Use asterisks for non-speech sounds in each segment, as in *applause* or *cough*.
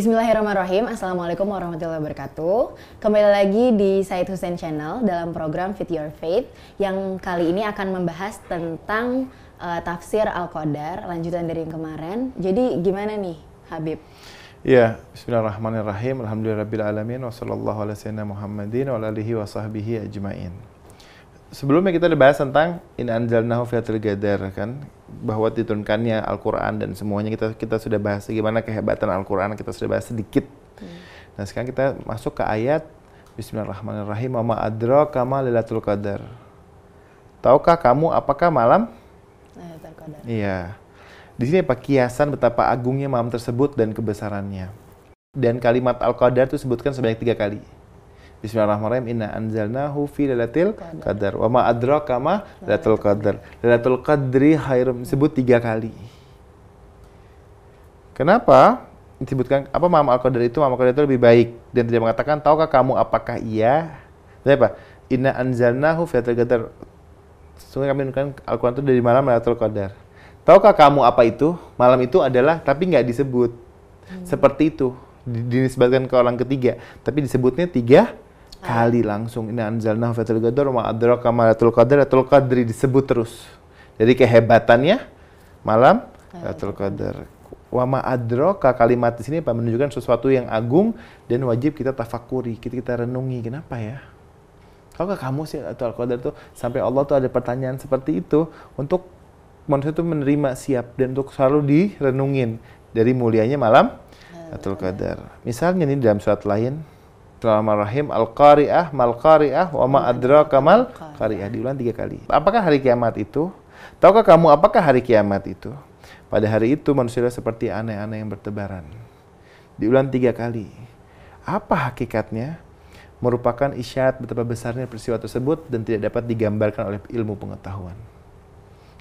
Bismillahirrahmanirrahim. Assalamualaikum warahmatullahi wabarakatuh. Kembali lagi di Said Hussein Channel dalam program Fit Your Faith yang kali ini akan membahas tentang uh, tafsir Al-Qadar lanjutan dari yang kemarin. Jadi gimana nih Habib? Ya, Bismillahirrahmanirrahim. Alhamdulillahirabbil Wassallallahu ala sayyidina Muhammadin. Sebelumnya kita udah bahas tentang in anzalnahu fi gadar kan bahwa diturunkannya Al-Qur'an dan semuanya kita kita sudah bahas bagaimana kehebatan Al-Qur'an kita sudah bahas sedikit. Hmm. Nah, sekarang kita masuk ke ayat Bismillahirrahmanirrahim. Wa adraka ma lailatul qadar. Tahukah kamu apakah malam Lailatul Qadar? Iya. Di sini apa kiasan betapa agungnya malam tersebut dan kebesarannya. Dan kalimat Al-Qadar itu disebutkan sebanyak tiga kali. Bismillahirrahmanirrahim. Inna anzalnahu fi lailatul qadar. Wa ma adraka ma lailatul qadar. Lailatul qadri khairum disebut tiga kali. Kenapa? Disebutkan apa malam al-qadar itu malam al-qadar itu lebih baik dan tidak mengatakan tahukah kamu apakah iya? Apa? Inna anzalnahu fi lailatul qadar. Sungguh kami menunjukkan Al-Quran itu dari malam Lailatul Qadar. Tahukah kamu apa itu? Malam itu adalah tapi nggak disebut. Hmm. Seperti itu dinisbatkan ke orang ketiga, tapi disebutnya tiga kali langsung ini anzalna fatul qadar ma adraka ma latul qadar latul qadri disebut terus. Jadi kehebatannya malam latul qadar. Wa ma adraka kalimat di sini Pak menunjukkan sesuatu yang agung dan wajib kita tafakuri, kita kita renungi. Kenapa ya? Kalau kamu sih atau Qadar tuh sampai Allah tuh ada pertanyaan seperti itu untuk manusia itu menerima siap dan untuk selalu direnungin dari mulianya malam Latul Qadar. Misalnya nih dalam surat lain Bismillahirrahmanirrahim. Al-Qari'ah, Mal-Qari'ah, wa ma adraka mal Qari'ah. Diulang tiga kali. Apakah hari kiamat itu? Tahukah kamu apakah hari kiamat itu? Pada hari itu manusia seperti aneh-aneh yang bertebaran. Diulang tiga kali. Apa hakikatnya? Merupakan isyarat betapa besarnya peristiwa tersebut dan tidak dapat digambarkan oleh ilmu pengetahuan.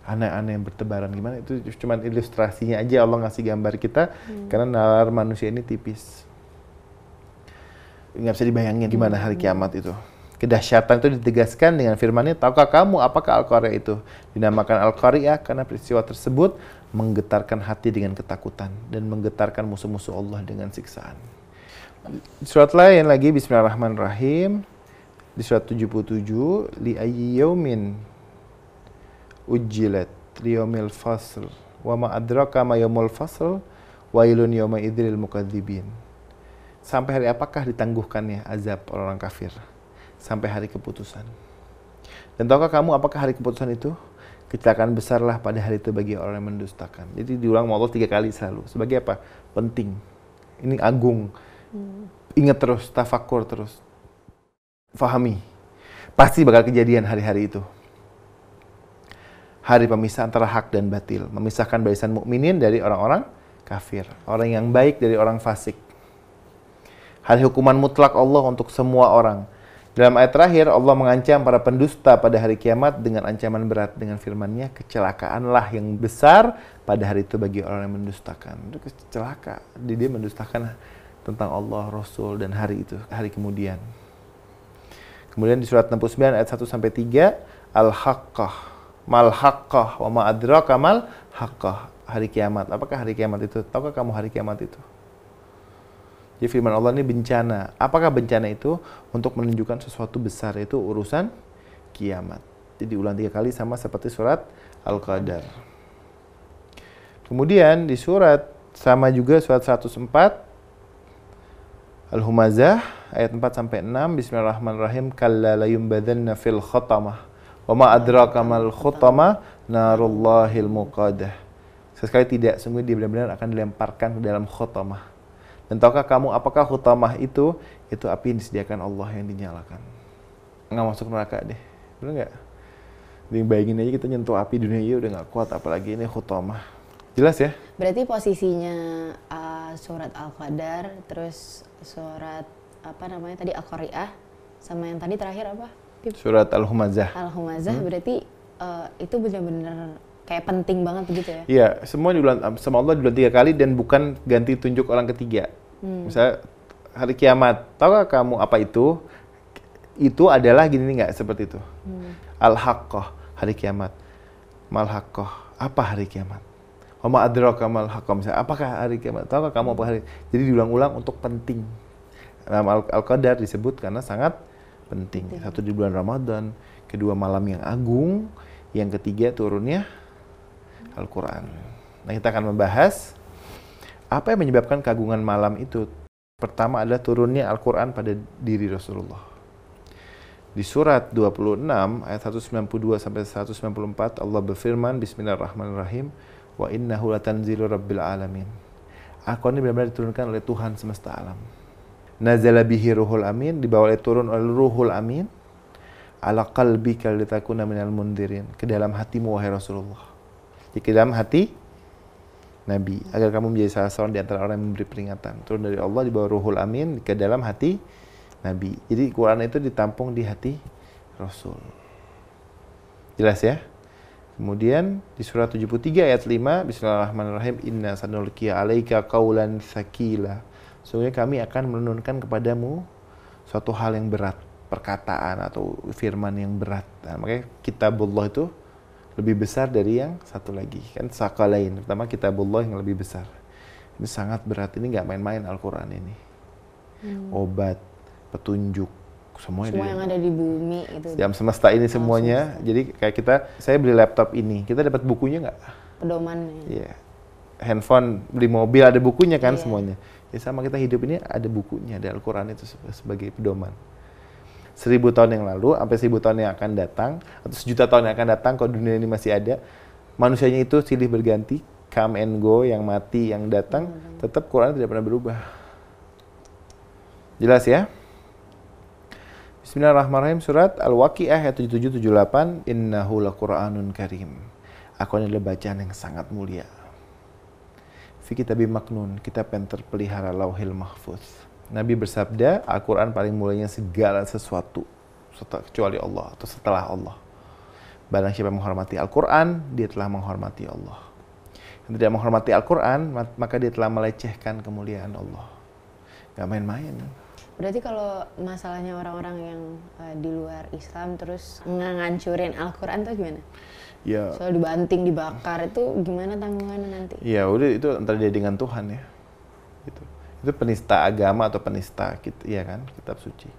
Aneh-aneh yang bertebaran gimana? Itu cuma ilustrasinya aja Allah ngasih gambar kita hmm. karena nalar manusia ini tipis nggak bisa dibayangin gimana hari hmm. kiamat itu. Kedahsyatan itu ditegaskan dengan firman-Nya, tahukah kamu apakah Al-Qari'ah itu? Dinamakan Al-Qari'ah karena peristiwa tersebut menggetarkan hati dengan ketakutan dan menggetarkan musuh-musuh Allah dengan siksaan. Surat lain lagi Bismillahirrahmanirrahim di surat 77 li ayyaumin ujjilat liyomil fasl wa ma adraka ma yaumul fasl wailun yawma idzil mukadzibin Sampai hari apakah ditangguhkannya azab orang-orang kafir? Sampai hari keputusan. Dan tahukah kamu apakah hari keputusan itu? Kecelakaan besarlah pada hari itu bagi orang yang mendustakan. Jadi diulang Allah tiga kali selalu. Sebagai apa? Penting. Ini agung. Hmm. Ingat terus, tafakur terus. Fahami. Pasti bakal kejadian hari-hari itu. Hari pemisah antara hak dan batil. Memisahkan barisan mukminin dari orang-orang kafir. Orang yang baik dari orang fasik Hari hukuman mutlak Allah untuk semua orang. Dalam ayat terakhir, Allah mengancam para pendusta pada hari kiamat dengan ancaman berat dengan firman-Nya, kecelakaanlah yang besar pada hari itu bagi orang yang mendustakan. Itu kecelaka. Dia mendustakan tentang Allah, Rasul, dan hari itu, hari kemudian. Kemudian di surat 69 ayat 1 sampai 3, Al-Haqqah, Mal Haqqah, wa ma adraka mal Haqqah, hari kiamat. Apakah hari kiamat itu? Tahukah kamu hari kiamat itu? Jadi firman Allah ini bencana. Apakah bencana itu? Untuk menunjukkan sesuatu besar itu urusan kiamat. Jadi diulang tiga kali sama seperti surat Al-Qadar. Kemudian di surat sama juga surat 104 Al-Humazah ayat 4 sampai 6 Bismillahirrahmanirrahim kalla la yumbadanna fil khatamah wa ma adraka mal khatamah narullahil muqadah. Sesekali tidak, sungguh dia benar-benar akan dilemparkan ke dalam khatamah dan tahukah kamu apakah hutamah itu? Itu api yang disediakan Allah yang dinyalakan. Nggak masuk neraka deh. Bener nggak? Jadi bayangin aja kita nyentuh api dunia ini udah nggak kuat. Apalagi ini hutamah. Jelas ya? Berarti posisinya uh, surat Al-Qadar, terus surat apa namanya tadi Al-Qari'ah, sama yang tadi terakhir apa? Surat Al-Humazah. Al-Humazah hmm? berarti uh, itu benar-benar kayak penting banget gitu ya? Iya, semua diulang sama Allah diulang tiga kali dan bukan ganti tunjuk orang ketiga. Hmm. Misalnya hari kiamat, tahu kamu apa itu? Itu adalah gini nggak seperti itu. Hmm. Al haqqah hari kiamat. Mal haqqah apa hari kiamat? Wama adraka mal haqqam. Misalnya, apakah hari kiamat? Tahukah kamu apa hari? Jadi diulang-ulang untuk penting. Dalam Al- Al-Qadar disebut karena sangat penting. Satu di bulan Ramadan, kedua malam yang agung, yang ketiga turunnya Al-Quran. Nah kita akan membahas apa yang menyebabkan keagungan malam itu. Pertama adalah turunnya Al-Quran pada diri Rasulullah. Di surat 26 ayat 192 sampai 194 Allah berfirman Bismillahirrahmanirrahim wa innahu latanzilu rabbil alamin. Al-Quran ini benar-benar diturunkan oleh Tuhan semesta alam. Nazala bihi ruhul amin, dibawa oleh turun oleh ruhul amin ala qalbika litakuna minal mundirin ke dalam hatimu wahai Rasulullah. Di dalam hati Nabi agar kamu menjadi salah seorang di antara orang yang memberi peringatan. Turun dari Allah di bawah Ruhul Amin ke dalam hati Nabi. Jadi Quran itu ditampung di hati Rasul. Jelas ya? Kemudian di surat 73 ayat 5 Bismillahirrahmanirrahim Inna sanulkiya alaika qawlan sakila. Sungguh kami akan menurunkan kepadamu suatu hal yang berat, perkataan atau firman yang berat. Nah, makanya kitabullah itu lebih besar dari yang satu lagi kan? Sakalain pertama kitabullah yang lebih besar. Ini sangat berat ini nggak main-main Al-Quran ini. Hmm. obat petunjuk semuanya Semua yang ada di bumi itu. jam semesta ini semuanya. jadi kayak kita saya beli laptop ini. Kita dapat bukunya nggak? Pedomannya. Iya. Handphone beli mobil ada bukunya kan Iya. semuanya. Ya sama kita hidup ini ada bukunya ada Al-Quran itu se- sebagai pedoman seribu tahun yang lalu sampai seribu tahun yang akan datang atau sejuta tahun yang akan datang kalau dunia ini masih ada manusianya itu silih berganti come and go yang mati yang datang tetap Quran tidak pernah berubah. Jelas ya? Bismillahirrahmanirrahim surat Al-Waqiah ayat 7778 innahu laqur'anun karim. Aku adalah bacaan yang sangat mulia. Fi kitabim maknun kitab yang terpelihara lauhil mahfuz Nabi bersabda, Al-Quran paling mulianya segala sesuatu setelah- kecuali Allah atau setelah Allah. Barang siapa menghormati Al-Quran, dia telah menghormati Allah. Yang tidak menghormati Al-Quran, ma- maka dia telah melecehkan kemuliaan Allah. Gak main-main. Berarti kalau masalahnya orang-orang yang eh, di luar Islam terus ngancurin Al-Quran tuh gimana? Ya, Soal dibanting, dibakar itu gimana tanggungannya nanti? ya udah itu antara dia dengan Tuhan ya. Itu penista agama atau penista, gitu, ya kan, kitab suci.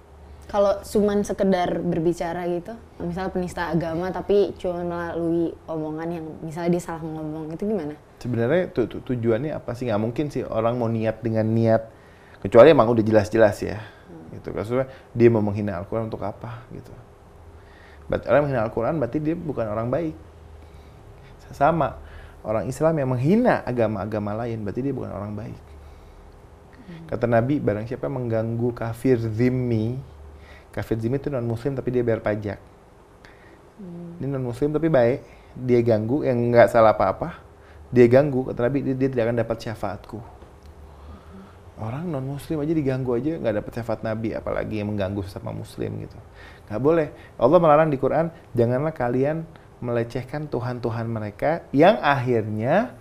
Kalau cuman sekedar berbicara gitu, misal penista agama tapi cuma melalui omongan yang misalnya dia salah ngomong, itu gimana? sebenarnya tu, tu- tujuannya apa sih? Nggak mungkin sih orang mau niat dengan niat kecuali emang udah jelas-jelas ya gitu. Maksudnya dia mau menghina Al-Quran untuk apa gitu. Berarti orang menghina Al-Quran berarti dia bukan orang baik. Sama orang Islam yang menghina agama-agama lain berarti dia bukan orang baik kata Nabi barang siapa mengganggu kafir zimmi kafir zimmi itu non muslim tapi dia bayar pajak. Ini non muslim tapi baik dia ganggu yang nggak salah apa-apa dia ganggu. Kata Nabi dia, dia tidak akan dapat syafaatku. Orang non muslim aja diganggu aja nggak dapat syafaat Nabi apalagi yang mengganggu sesama muslim gitu. Nggak boleh. Allah melarang di Quran janganlah kalian melecehkan Tuhan-Tuhan mereka yang akhirnya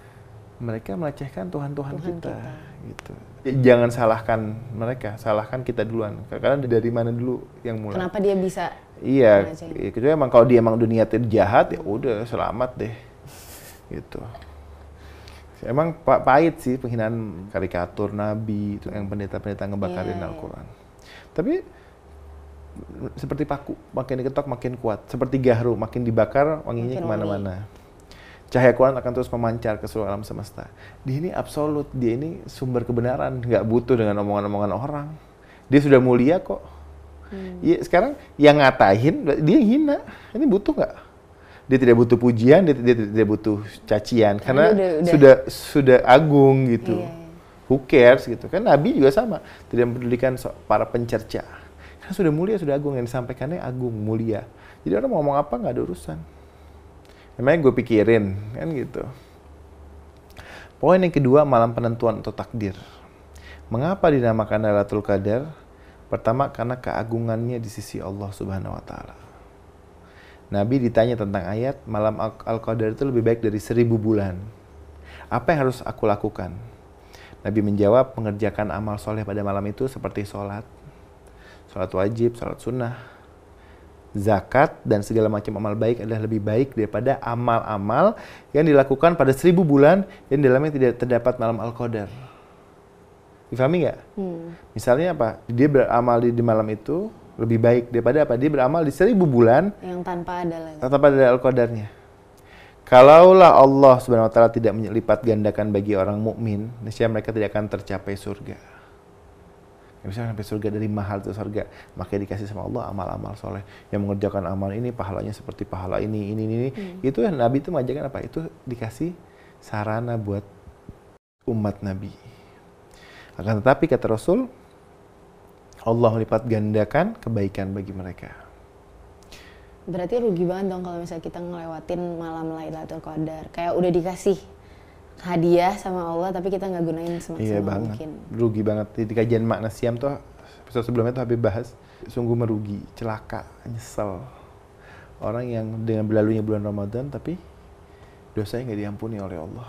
mereka melecehkan Tuhan-Tuhan Tuhan kita, kita. gitu jangan salahkan mereka salahkan kita duluan karena dari mana dulu yang mulai Kenapa dia bisa Iya, iya, kecuali emang kalau dia emang niatnya jahat ya udah selamat deh, gitu. Emang pa- pahit sih penghinaan karikatur Nabi itu yang pendeta-pendeta ngebakarin Iya, iya. Al-Quran. Tapi seperti paku, makin diketok makin kuat. Seperti gahru, makin dibakar wanginya ke mana-mana. Cahaya Quran akan terus memancar ke seluruh alam semesta. Dia ini absolut, dia ini sumber kebenaran, nggak butuh dengan omongan-omongan orang. Dia sudah mulia kok. Iya, sekarang yang ngatain dia hina. Ini butuh nggak? Dia tidak butuh pujian, dia, dia tidak butuh cacian karena udah- udah- sudah sudah agung gitu. Iya, iya. Who cares gitu kan? Nabi juga sama, tidak mempedulikan para pencerca. Karena sudah mulia, sudah agung yang disampaikannya agung, mulia. Jadi orang mau ngomong apa nggak ada urusan. Emangnya gue pikirin kan gitu. Poin yang kedua malam penentuan atau takdir. Mengapa dinamakan Lailatul Qadar? Pertama karena keagungannya di sisi Allah Subhanahu wa taala. Nabi ditanya tentang ayat malam Al- Al-Qadar itu lebih baik dari seribu bulan. Apa yang harus aku lakukan? Nabi menjawab mengerjakan amal soleh pada malam itu seperti sholat, sholat wajib, sholat sunnah, zakat dan segala macam amal baik adalah lebih baik daripada amal-amal yang dilakukan pada seribu bulan yang di dalamnya tidak terdapat malam al-qadar. Difahami nggak? Hmm. Misalnya apa? Dia beramal di, di malam itu lebih baik daripada apa? Dia beramal di seribu bulan Yang tanpa ada lagi. tetap ada al-qadarnya. Kalaulah Allah Subhanahu wa taala tidak menyelipat gandakan bagi orang mukmin, niscaya mereka tidak akan tercapai surga. Yang bisa sampai surga dari mahal itu surga, makanya dikasih sama Allah amal-amal soleh yang mengerjakan amal ini pahalanya seperti pahala ini ini ini. ini. Itu yang Nabi itu mengajarkan apa? Itu dikasih sarana buat umat Nabi. Akan tetapi kata Rasul, Allah melipat gandakan kebaikan bagi mereka. Berarti rugi banget dong kalau misalnya kita ngelewatin malam Lailatul Qadar. Kayak udah dikasih hadiah sama Allah tapi kita nggak gunain semaksimal Iya banget, mungkin. rugi banget. Di, kajian makna siam tuh episode sebelumnya tuh Habib bahas sungguh merugi, celaka, nyesel. Orang yang dengan berlalunya bulan Ramadan tapi dosanya nggak diampuni oleh Allah.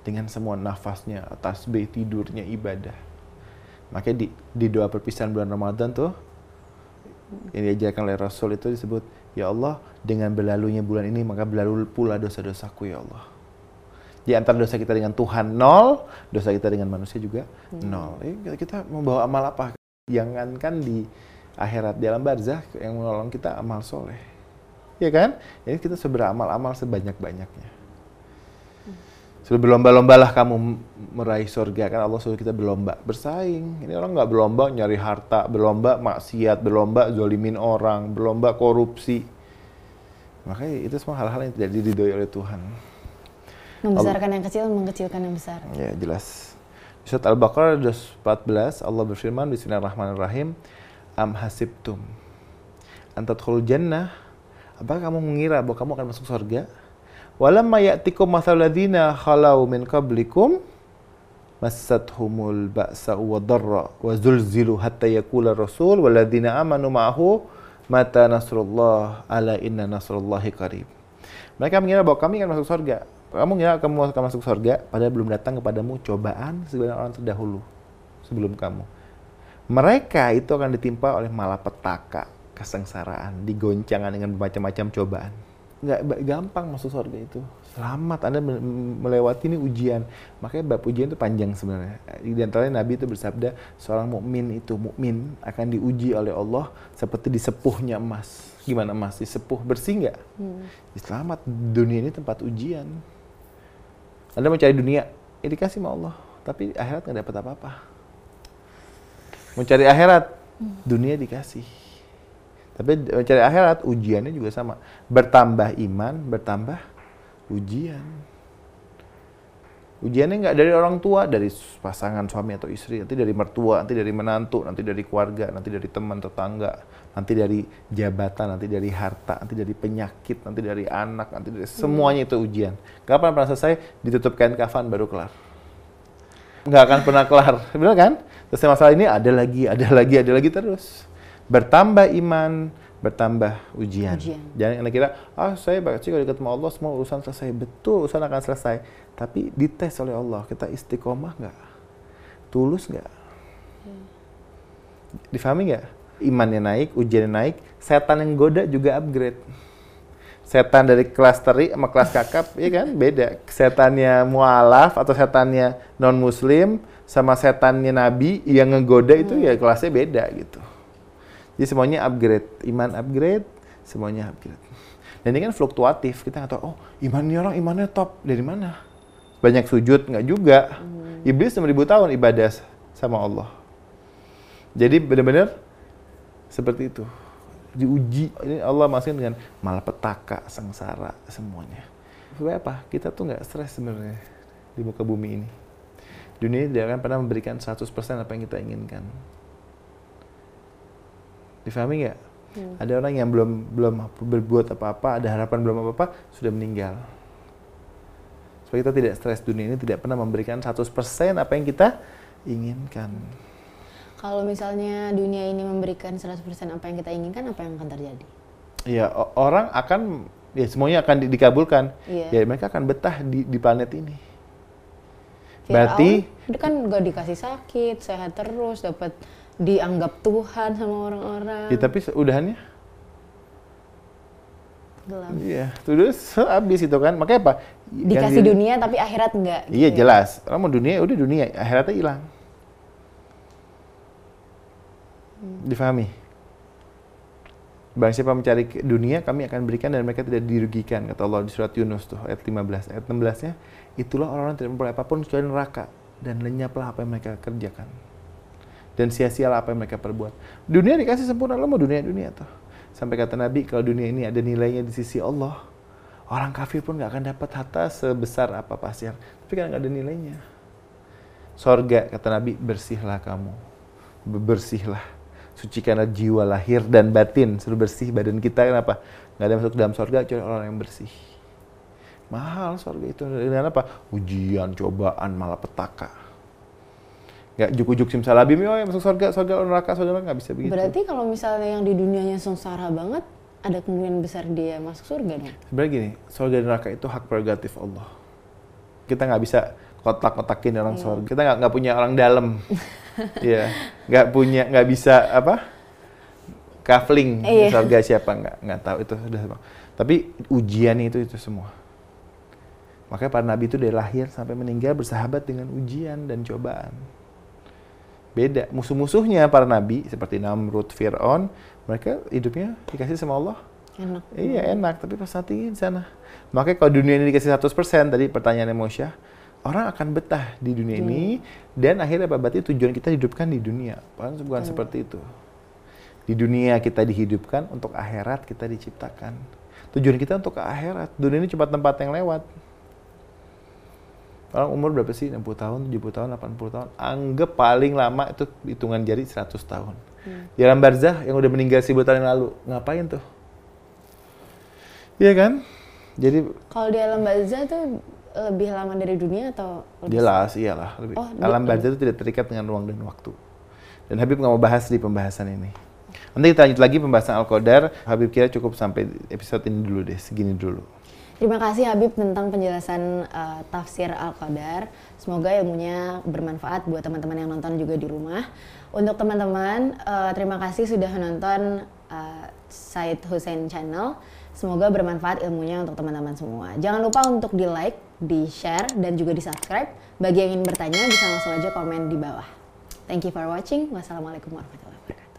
Dengan semua nafasnya, tasbih, tidurnya, ibadah. Makanya di, di doa perpisahan bulan Ramadan tuh yang diajarkan oleh Rasul itu disebut, Ya Allah, dengan berlalunya bulan ini maka berlalu pula dosa-dosaku ya Allah. Di antara dosa kita dengan Tuhan nol, dosa kita dengan manusia juga nol. Eh, kita- membawa amal apa? Jangankan di akhirat di alam barzah yang menolong kita amal soleh. Ya kan? Ini kita sudah beramal-amal sebanyak-banyaknya. Sudah berlomba-lombalah kamu meraih surga kan Allah suruh kita berlomba bersaing. Ini orang nggak berlomba nyari harta, berlomba maksiat, berlomba zolimin orang, berlomba korupsi. Makanya itu semua hal-hal yang tidak diridhoi oleh Tuhan. Membesarkan yang kecil, mengecilkan yang besar. Ya jelas. Surat Al-Baqarah 14 Allah berfirman Bismillahirrahmanirrahim Am hasibtum Antadkhul jannah Apakah kamu mengira bahwa kamu akan masuk surga? Walamma ya'tikum mathalul ladzina khalau min qablikum massathumul ba'sa wa dharra wa zulzilu hatta yaqula rasul wal ladzina amanu ma'ahu mata nasrullah ala inna nasrullahi qarib. Mereka mengira bahwa kami akan masuk surga. Kamu mengira kamu akan masuk surga, padahal belum datang kepadamu cobaan sebagian orang terdahulu sebelum kamu. Mereka itu akan ditimpa oleh malapetaka, kesengsaraan, digoncangkan dengan bermacam-macam cobaan. Nggak gampang masuk surga itu. Selamat Anda me- me- melewati ini ujian. Makanya bab ujian itu panjang sebenarnya. Di antaranya Nabi itu bersabda, seorang mukmin itu mukmin akan diuji oleh Allah seperti disepuhnya emas. Gimana emas? Disepuh bersih nggak? Selamat. Dunia ini tempat ujian. Anda mencari dunia, ya dikasih sama Allah. Tapi akhirat nggak dapat apa-apa. Mencari akhirat, dunia dikasih. Tapi mencari akhirat, ujiannya juga sama. Bertambah iman, bertambah ujian. Ujiannya nggak dari orang tua, dari pasangan suami atau istri, nanti dari mertua, nanti dari menantu, nanti dari keluarga, nanti dari teman tetangga, nanti dari jabatan, nanti dari harta, nanti dari penyakit, nanti dari anak, nanti dari semuanya itu ujian. Kapan pernah selesai? Ditutup kain kafan baru kelar. Nggak akan pernah kelar, benar kan? Selesai masalah ini ada lagi, ada lagi, ada lagi terus. Bertambah iman, bertambah ujian. Ujian. Jangan anda kira, ah saya baca kalau dekat sama Allah semua urusan selesai. Betul, urusan akan selesai. Tapi dites oleh Allah, kita istiqomah nggak? Tulus nggak? Difahami nggak? Imannya naik, ujiannya naik, setan yang goda juga upgrade. Setan dari kelas teri sama kelas kakap, ya kan? Beda. Setannya mualaf atau setannya non muslim sama setannya nabi yang ngegoda itu ya kelasnya beda gitu. Jadi semuanya upgrade, iman upgrade, semuanya upgrade. Dan ini kan fluktuatif, kita nggak tahu, oh iman ini orang imannya top, dari mana? Banyak sujud, nggak juga. Iblis 6000 tahun ibadah sama Allah. Jadi benar-benar seperti itu. Diuji, ini Allah masih dengan malapetaka, sengsara, semuanya. Supaya apa? Kita tuh nggak stres sebenarnya di muka bumi ini. Dunia tidak akan pernah memberikan 100% apa yang kita inginkan. Difahami nggak? Ada orang yang belum belum berbuat apa-apa, ada harapan belum apa-apa, sudah meninggal. Supaya kita tidak stres dunia ini tidak pernah memberikan 100% apa yang kita inginkan. Kalau misalnya dunia ini memberikan 100% apa yang kita inginkan, apa yang akan terjadi? Ya, orang akan ya semuanya akan di- dikabulkan. Iya. Ya mereka akan betah di di planet ini. Berarti kan gak dikasih sakit, sehat terus, dapat dianggap Tuhan sama orang-orang. ya tapi udahannya gelap. Iya, terus habis itu kan. Makanya apa? Yang Dikasih di- dunia tapi akhirat enggak. Iya gitu ya. jelas. Orang mau dunia, udah dunia, akhiratnya hilang. Difahami? Barang siapa mencari dunia, kami akan berikan dan mereka tidak dirugikan. Kata Allah di surat Yunus tuh, ayat 15. Ayat 16-nya, itulah orang-orang yang tidak memperoleh apa pun kecuali neraka. Dan lenyaplah apa yang mereka kerjakan. Dan sia-sialah apa yang mereka perbuat. Dunia dikasih sempurna, lo mau dunia-dunia tuh. Sampai kata Nabi, kalau dunia ini ada nilainya di sisi Allah, orang kafir pun nggak akan dapat harta sebesar apa pasir. Tapi kan nggak ada nilainya. Sorga, kata Nabi, bersihlah kamu. Be- Bersihlah. Sucikanlah jiwa lahir dan batin. Suruh bersih badan kita, kenapa? Nggak ada masuk dalam sorga kecuali orang yang bersih. Mahal sorga itu. Dengan apa? Ujian, cobaan, malapetaka. Nggak juk-juk simsalabim, ya masuk sorga, sorga neraka, sorga neraka, nggak bisa begitu. Berarti kalau misalnya yang di dunianya sengsara banget, ada kemungkinan besar dia masuk surga dong. Sebenarnya gini, surga dan neraka itu hak prerogatif Allah. Kita nggak bisa kotak-kotakin orang Iya. surga. Kita nggak nggak punya orang dalam. *laughs* Iya, nggak punya, nggak bisa apa? Kafling Iya. surga siapa nggak nggak tahu itu sudah. Tapi ujian itu itu semua. Makanya para nabi itu dari lahir sampai meninggal bersahabat dengan ujian dan cobaan. Beda. Musuh-musuhnya para nabi seperti Namrud, Fir'aun, mereka hidupnya dikasih sama Allah Enak. Iya enak, tapi pas nanti di sana. Makanya kalau dunia ini dikasih 100% tadi pertanyaannya Mosya, orang akan betah di dunia ini dan akhirnya apa? Berarti tujuan kita hidupkan di dunia. Bukan, bukan seperti itu. Di dunia kita dihidupkan, untuk akhirat kita diciptakan. Tujuan kita untuk ke akhirat. Dunia ini cuma tempat yang lewat. Orang umur berapa sih? 60 tahun, 70 tahun, 80 tahun. Anggap paling lama itu hitungan jari 100 tahun. Di alam barzah yang udah meninggal 1000 tahun yang lalu, ngapain tuh? Iya kan? Jadi Kalau di alam barzah tuh lebih lama dari dunia atau lebih jelas iyalah lebih. Oh, alam barzah itu tidak terikat dengan ruang dan waktu. Dan Habib nggak mau bahas di pembahasan ini. Nanti kita lanjut lagi pembahasan Al-Qadar. Habib kira cukup sampai episode ini dulu deh, segini dulu. Terima kasih Habib tentang penjelasan uh, tafsir Al-Qadar. Semoga ilmunya bermanfaat buat teman-teman yang nonton juga di rumah. Untuk teman-teman, uh, terima kasih sudah menonton uh, Said Hussein Channel. Semoga bermanfaat ilmunya untuk teman-teman semua. Jangan lupa untuk di like, di share, dan juga di subscribe. Bagi yang ingin bertanya bisa langsung aja komen di bawah. Thank you for watching. Wassalamualaikum warahmatullahi wabarakatuh.